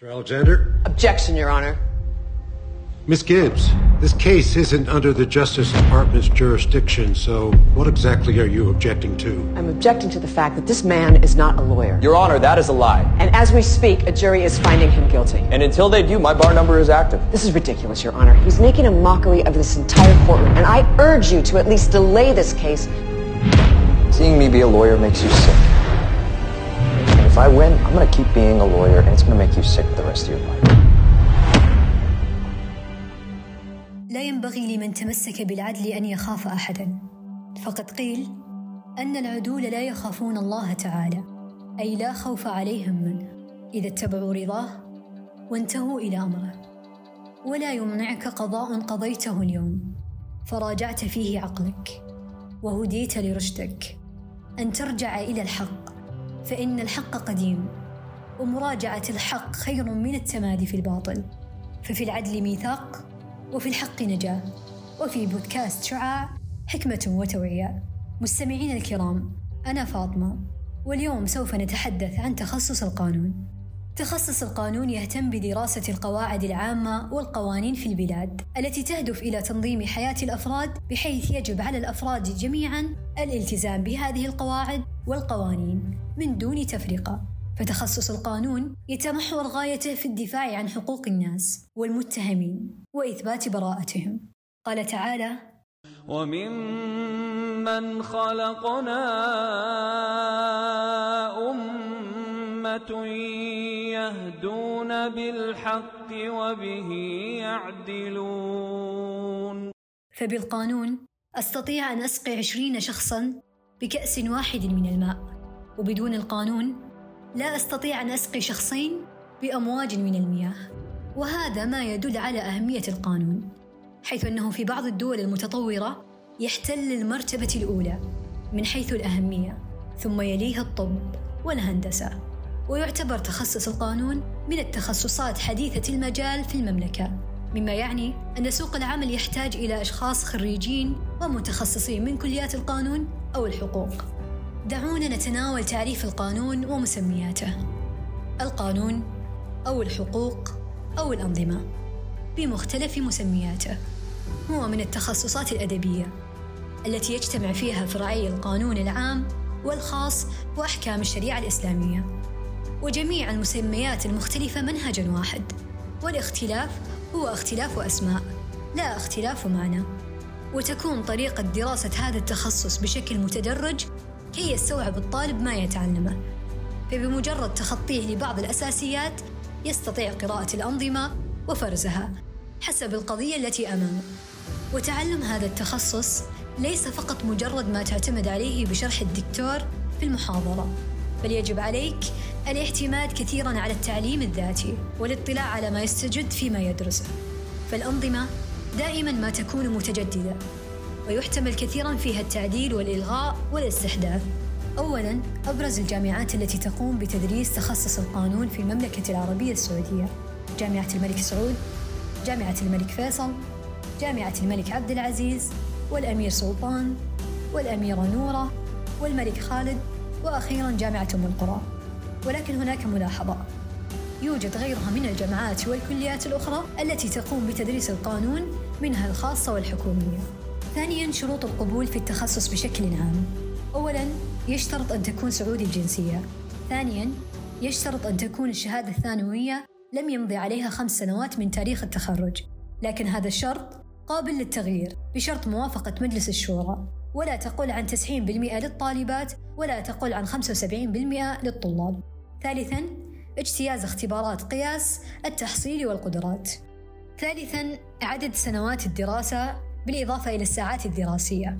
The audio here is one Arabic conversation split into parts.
Mr. Alexander? Objection, Your Honor. Miss Gibbs, this case isn't under the Justice Department's jurisdiction, so what exactly are you objecting to? I'm objecting to the fact that this man is not a lawyer. Your Honor, that is a lie. And as we speak, a jury is finding him guilty. And until they do, my bar number is active. This is ridiculous, Your Honor. He's making a mockery of this entire courtroom, and I urge you to at least delay this case. Seeing me be a lawyer makes you sick. If I win, I'm gonna keep being a lawyer, and it's gonna make you sick the rest of your life. لا ينبغي لمن تمسك بالعدل أن يخاف أحدا. فقد قيل أن العدول لا يخافون الله تعالى أي لا خوف عليهم منه إذا اتبعوا رضاه وانتهوا إلى أمره. ولا يمنعك قضاء قضيته اليوم. فراجعت فيه عقلك وهديت لرشدك. أن ترجع إلى الحق. فإن الحق قديم ومراجعة الحق خير من التمادي في الباطل. ففي العدل ميثاق وفي الحق نجاة. وفي بودكاست شعاع حكمة وتوعية. مستمعين الكرام أنا فاطمة. واليوم سوف نتحدث عن تخصص القانون. تخصص القانون يهتم بدراسة القواعد العامة والقوانين في البلاد التي تهدف إلى تنظيم حياة الأفراد بحيث يجب على الأفراد جميعا الالتزام بهذه القواعد والقوانين من دون تفرقة. فتخصص القانون يتمحور غايته في الدفاع عن حقوق الناس والمتهمين وإثبات براءتهم. قال تعالى وممن خلقنا أمة يهدون بالحق وبه يعدلون. فبالقانون أستطيع أن أسقي عشرين شخصا بكأس واحد من الماء وبدون القانون لا أستطيع أن أسقي شخصين بأمواج من المياه وهذا ما يدل على أهمية القانون حيث أنه في بعض الدول المتطورة يحتل المرتبة الأولى من حيث الأهمية ثم يليها الطب والهندسة. ويعتبر تخصص القانون من التخصصات حديثة المجال في المملكة مما يعني أن سوق العمل يحتاج إلى أشخاص خريجين ومتخصصين من كليات القانون أو الحقوق. دعونا نتناول تعريف القانون ومسمياته. القانون أو الحقوق أو الأنظمة. بمختلف مسمياته. هو من التخصصات الأدبية التي يجتمع فيها فرعي القانون العام والخاص وأحكام الشريعة الإسلامية. وجميع المسميات المختلفة منهجا واحد. والاختلاف هو اختلاف أسماء لا اختلاف معنى. وتكون طريقة دراسة هذا التخصص بشكل متدرج كي يستوعب الطالب ما يتعلمه. فبمجرد تخطيه لبعض الأساسيات يستطيع قراءة الأنظمة وفرزها حسب القضية التي أمامه. وتعلم هذا التخصص ليس فقط مجرد ما تعتمد عليه بشرح الدكتور في المحاضرة. بل يجب عليك الاعتماد كثيرا على التعليم الذاتي والاطلاع على ما يستجد فيما يدرسه. فالأنظمة دائما ما تكون متجددة ويحتمل كثيرا فيها التعديل والإلغاء والاستحداث. أولا أبرز الجامعات التي تقوم بتدريس تخصص القانون في المملكة العربية السعودية. جامعة الملك سعود جامعة الملك فيصل جامعة الملك عبد العزيز والأمير سلطان والأميرة نورة والملك خالد. وأخيرا جامعة أم القرى ولكن هناك ملاحظة. يوجد غيرها من الجامعات والكليات الأخرى التي تقوم بتدريس القانون منها الخاصة والحكومية. ثانيا شروط القبول في التخصص بشكل عام. أولا يشترط أن تكون سعودي الجنسية. ثانيا يشترط أن تكون الشهادة الثانوية لم يمضي عليها خمس سنوات من تاريخ التخرج. لكن هذا الشرط قابل للتغيير بشرط موافقة مجلس الشورى. ولا تقل عن 90% للطالبات ولا تقل عن 75% للطلاب. ثالثا اجتياز اختبارات قياس التحصيل والقدرات. ثالثا عدد سنوات الدراسة بالإضافة إلى الساعات الدراسية.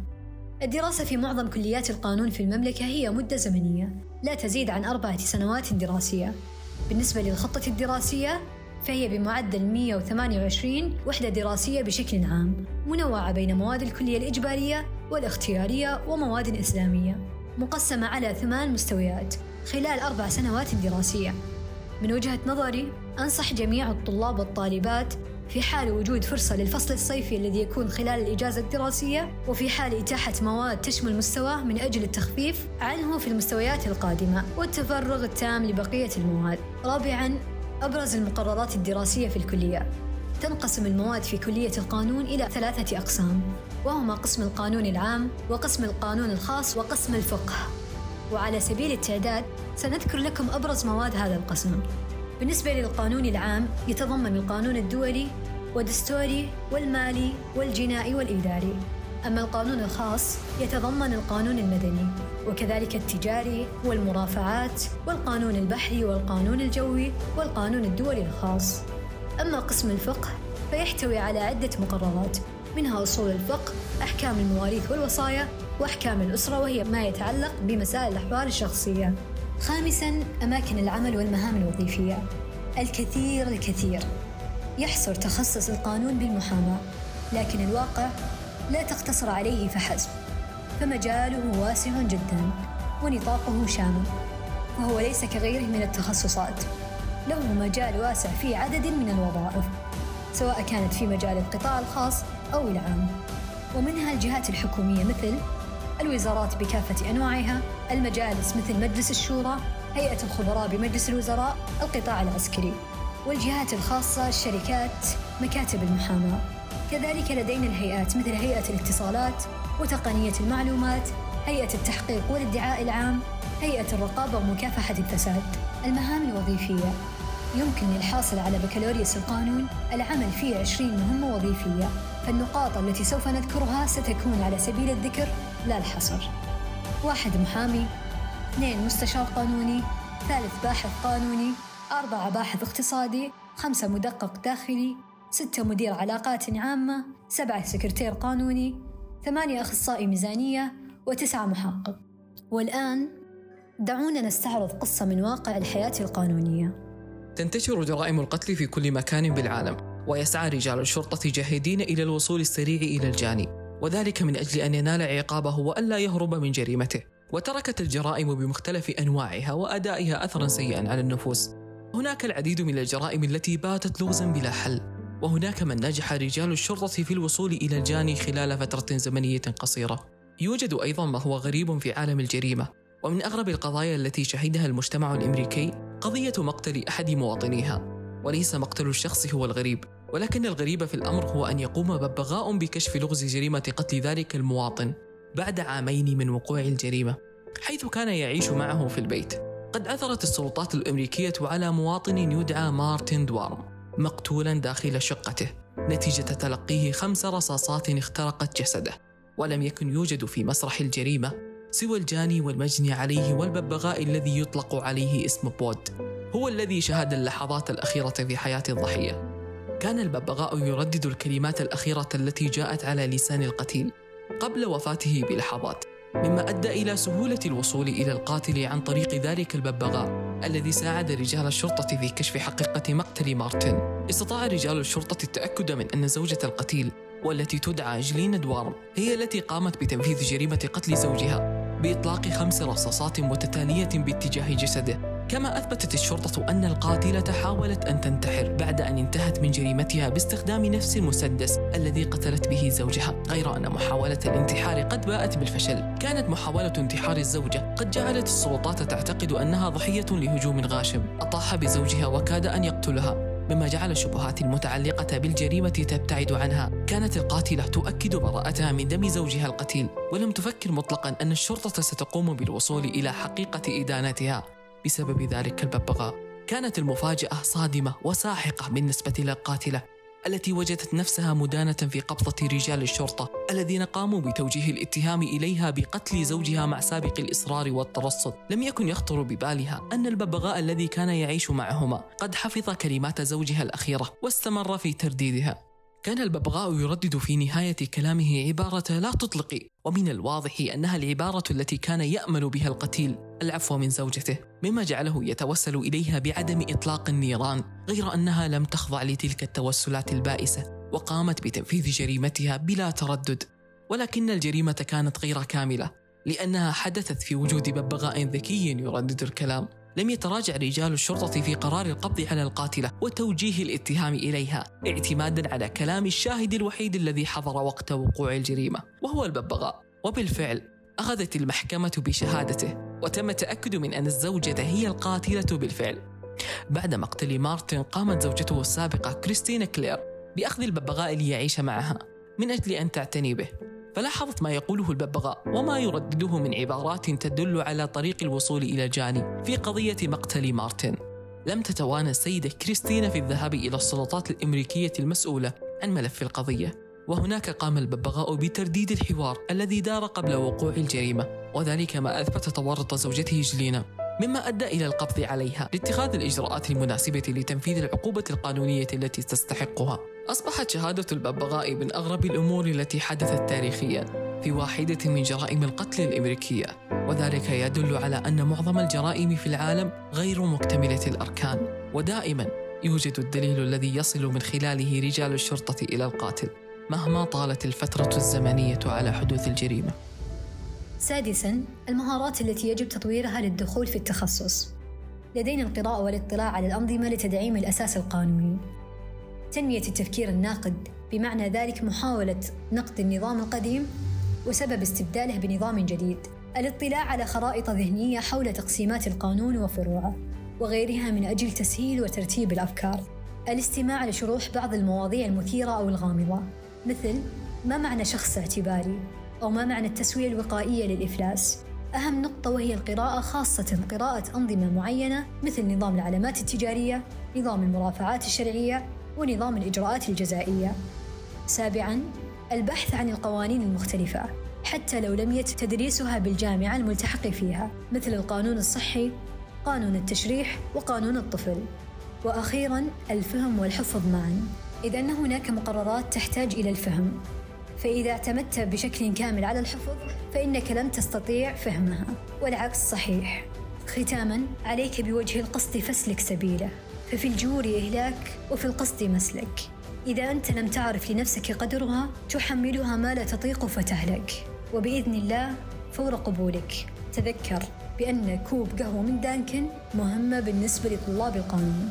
الدراسة في معظم كليات القانون في المملكة هي مدة زمنية لا تزيد عن أربعة سنوات دراسية. بالنسبة للخطة الدراسية فهي بمعدل 128 وحدة دراسية بشكل عام منوعة بين مواد الكلية الإجبارية والاختيارية ومواد إسلامية مقسمة على ثمان مستويات خلال أربع سنوات دراسية. من وجهة نظري أنصح جميع الطلاب والطالبات في حال وجود فرصة للفصل الصيفي الذي يكون خلال الإجازة الدراسية وفي حال إتاحة مواد تشمل مستواه من أجل التخفيف عنه في المستويات القادمة والتفرغ التام لبقية المواد. رابعاً أبرز المقررات الدراسية في الكلية. تنقسم المواد في كلية القانون إلى ثلاثة أقسام وهما قسم القانون العام وقسم القانون الخاص وقسم الفقه. وعلى سبيل التعداد سنذكر لكم أبرز مواد هذا القسم. بالنسبة للقانون العام يتضمن القانون الدولي والدستوري والمالي والجنائي والإداري. أما القانون الخاص يتضمن القانون المدني وكذلك التجاري والمرافعات والقانون البحري والقانون الجوي والقانون الدولي الخاص. أما قسم الفقه فيحتوي على عدة مقررات منها أصول الفقه أحكام المواريث والوصايا وأحكام الأسرة وهي ما يتعلق بمسائل الأحوال الشخصية. خامساً أماكن العمل والمهام الوظيفية. الكثير الكثير. يحصر تخصص القانون بالمحاماة لكن الواقع لا تقتصر عليه فحسب. فمجاله واسع جدا ونطاقه شامل وهو ليس كغيره من التخصصات. له مجال واسع في عدد من الوظائف سواء كانت في مجال القطاع الخاص أو العام. ومنها الجهات الحكومية مثل الوزارات بكافة أنواعها المجالس مثل مجلس الشورى هيئة الخبراء بمجلس الوزراء القطاع العسكري والجهات الخاصة الشركات مكاتب المحاماة. كذلك لدينا الهيئات مثل هيئة الاتصالات وتقنية المعلومات هيئة التحقيق والادعاء العام هيئة الرقابة ومكافحة الفساد. المهام الوظيفية يمكن للحاصل على بكالوريوس القانون العمل في 20 مهمة وظيفية. فالنقاط التي سوف نذكرها ستكون على سبيل الذكر لا الحصر. واحد محامي اثنين مستشار قانوني ثالث باحث قانوني أربعة باحث اقتصادي خمسة مدقق داخلي ستة مدير علاقات عامة سبعة سكرتير قانوني ثمانية أخصائي ميزانية وتسعة محقق. والآن دعونا نستعرض قصة من واقع الحياة القانونية. تنتشر جرائم القتل في كل مكان بالعالم ويسعى رجال الشرطة جاهدين إلى الوصول السريع إلى الجاني وذلك من أجل أن ينال عقابه وألا يهرب من جريمته. وتركت الجرائم بمختلف أنواعها وأدائها أثرا سيئا على النفوس. هناك العديد من الجرائم التي باتت لغزا بلا حل وهناك من نجح رجال الشرطة في الوصول إلى الجاني خلال فترة زمنية قصيرة. يوجد أيضا ما هو غريب في عالم الجريمة ومن أغرب القضايا التي شهدها المجتمع الأمريكي قضية مقتل أحد مواطنيها. وليس مقتل الشخص هو الغريب ولكن الغريب في الأمر هو أن يقوم ببغاء بكشف لغز جريمة قتل ذلك المواطن بعد عامين من وقوع الجريمة حيث كان يعيش معه في البيت. قد أثرت السلطات الأمريكية على مواطن يدعى مارتن دوارم مقتولا داخل شقته نتيجة تلقيه خمس رصاصات اخترقت جسده ولم يكن يوجد في مسرح الجريمة سوى الجاني والمجني عليه والببغاء الذي يطلق عليه اسم بود. هو الذي شهد اللحظات الأخيرة في حياة الضحية. كان الببغاء يردد الكلمات الأخيرة التي جاءت على لسان القتيل قبل وفاته بلحظات مما أدى إلى سهولة الوصول إلى القاتل عن طريق ذلك الببغاء الذي ساعد رجال الشرطة في كشف حقيقة مقتل مارتن. استطاع رجال الشرطة التأكد من أن زوجة القتيل والتي تدعى جلين دوارم هي التي قامت بتنفيذ جريمة قتل زوجها. بإطلاق خمس رصاصات متتالية باتجاه جسده. كما أثبتت الشرطة أن القاتلة حاولت أن تنتحر بعد أن انتهت من جريمتها باستخدام نفس المسدس الذي قتلت به زوجها غير أن محاولة الانتحار قد باءت بالفشل. كانت محاولة انتحار الزوجة. قد جعلت السلطات تعتقد أنها ضحية لهجوم غاشم. أطاح بزوجها وكاد أن يقتلها. مما جعل الشبهات المتعلقة بالجريمة تبتعد عنها. كانت القاتلة تؤكد براءتها من دم زوجها القتيل ولم تفكر مطلقا أن الشرطة ستقوم بالوصول إلى حقيقة إدانتها. بسبب ذلك الببغاء كانت المفاجأة صادمة وساحقة بالنسبة للقاتلة. التي وجدت نفسها مدانة في قبضة رجال الشرطة الذين قاموا بتوجيه الاتهام إليها بقتل زوجها مع سابق الإصرار والترصد. لم يكن يخطر ببالها أن الببغاء الذي كان يعيش معهما قد حفظ كلمات زوجها الأخيرة واستمر في ترديدها. كان الببغاء يردد في نهاية كلامه عبارة لا تطلقي ومن الواضح أنها العبارة التي كان يأمل بها القتيل العفو من زوجته مما جعله يتوسل إليها بعدم إطلاق النيران غير أنها لم تخضع لتلك التوسلات البائسة وقامت بتنفيذ جريمتها بلا تردد. ولكن الجريمة كانت غير كاملة لأنها حدثت في وجود ببغاء ذكي يردد الكلام. لم يتراجع رجال الشرطة في قرار القبض على القاتلة وتوجيه الاتهام إليها اعتمادا على كلام الشاهد الوحيد الذي حضر وقت وقوع الجريمة وهو الببغاء. وبالفعل أخذت المحكمة بشهادته وتم التأكد من أن الزوجة هي القاتلة بالفعل. بعد مقتل مارتن قامت زوجته السابقة كريستينا كلير بأخذ الببغاء ليعيش معها من أجل أن تعتني به. فلاحظت ما يقوله الببغاء وما يردده من عبارات تدل على طريق الوصول إلى جاني في قضية مقتل مارتن. لم تتوانى السيدة كريستينا في الذهاب إلى السلطات الأمريكية المسؤولة عن ملف القضية وهناك قام الببغاء بترديد الحوار الذي دار قبل وقوع الجريمة وذلك ما أثبت تورط زوجته جلينا مما أدى إلى القبض عليها لاتخاذ الإجراءات المناسبة لتنفيذ العقوبة القانونية التي تستحقها. أصبحت شهادة الببغاء من أغرب الأمور التي حدثت تاريخيا في واحدة من جرائم القتل الأمريكية. وذلك يدل على أن معظم الجرائم في العالم غير مكتملة الأركان. ودائما يوجد الدليل الذي يصل من خلاله رجال الشرطة إلى القاتل مهما طالت الفترة الزمنية على حدوث الجريمة. سادساً المهارات التي يجب تطويرها للدخول في التخصص. لدينا القراءة والاطلاع على الأنظمة لتدعيم الأساس القانوني. تنمية التفكير الناقد. بمعنى ذلك محاولة نقد النظام القديم وسبب استبداله بنظام جديد. الاطلاع على خرائط ذهنية حول تقسيمات القانون وفروعه وغيرها من أجل تسهيل وترتيب الأفكار. الاستماع لشروح بعض المواضيع المثيرة أو الغامضة مثل ما معنى شخص اعتباري؟ أو ما معنى التسوية الوقائية للإفلاس؟ أهم نقطة وهي القراءة خاصة قراءة أنظمة معينة مثل نظام العلامات التجارية نظام المرافعات الشرعية ونظام الإجراءات الجزائية. سابعاً البحث عن القوانين المختلفة حتى لو لم يتم تدريسها بالجامعة الملتحق فيها مثل القانون الصحي قانون التشريح وقانون الطفل. وأخيراً الفهم والحفظ معاً. إذ أن هناك مقررات تحتاج إلى الفهم. فإذا اعتمدت بشكل كامل على الحفظ فإنك لن تستطيع فهمها. والعكس صحيح. ختاما عليك بوجه القصد فاسلك سبيله. ففي الجور إهلاك وفي القصد مسلك. إذا أنت لم تعرف لنفسك قدرها تحملها ما لا تطيق فتهلك. وبإذن الله فور قبولك. تذكر بأن كوب قهوة من دانكن مهمة بالنسبة لطلاب القانون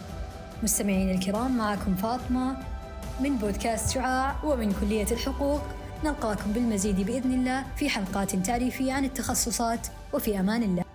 مستمعين الكرام معكم فاطمة من بودكاست شعاع ومن كلية الحقوق. نلقاكم بالمزيد بإذن الله في حلقات تعريفية عن التخصصات. وفي أمان الله.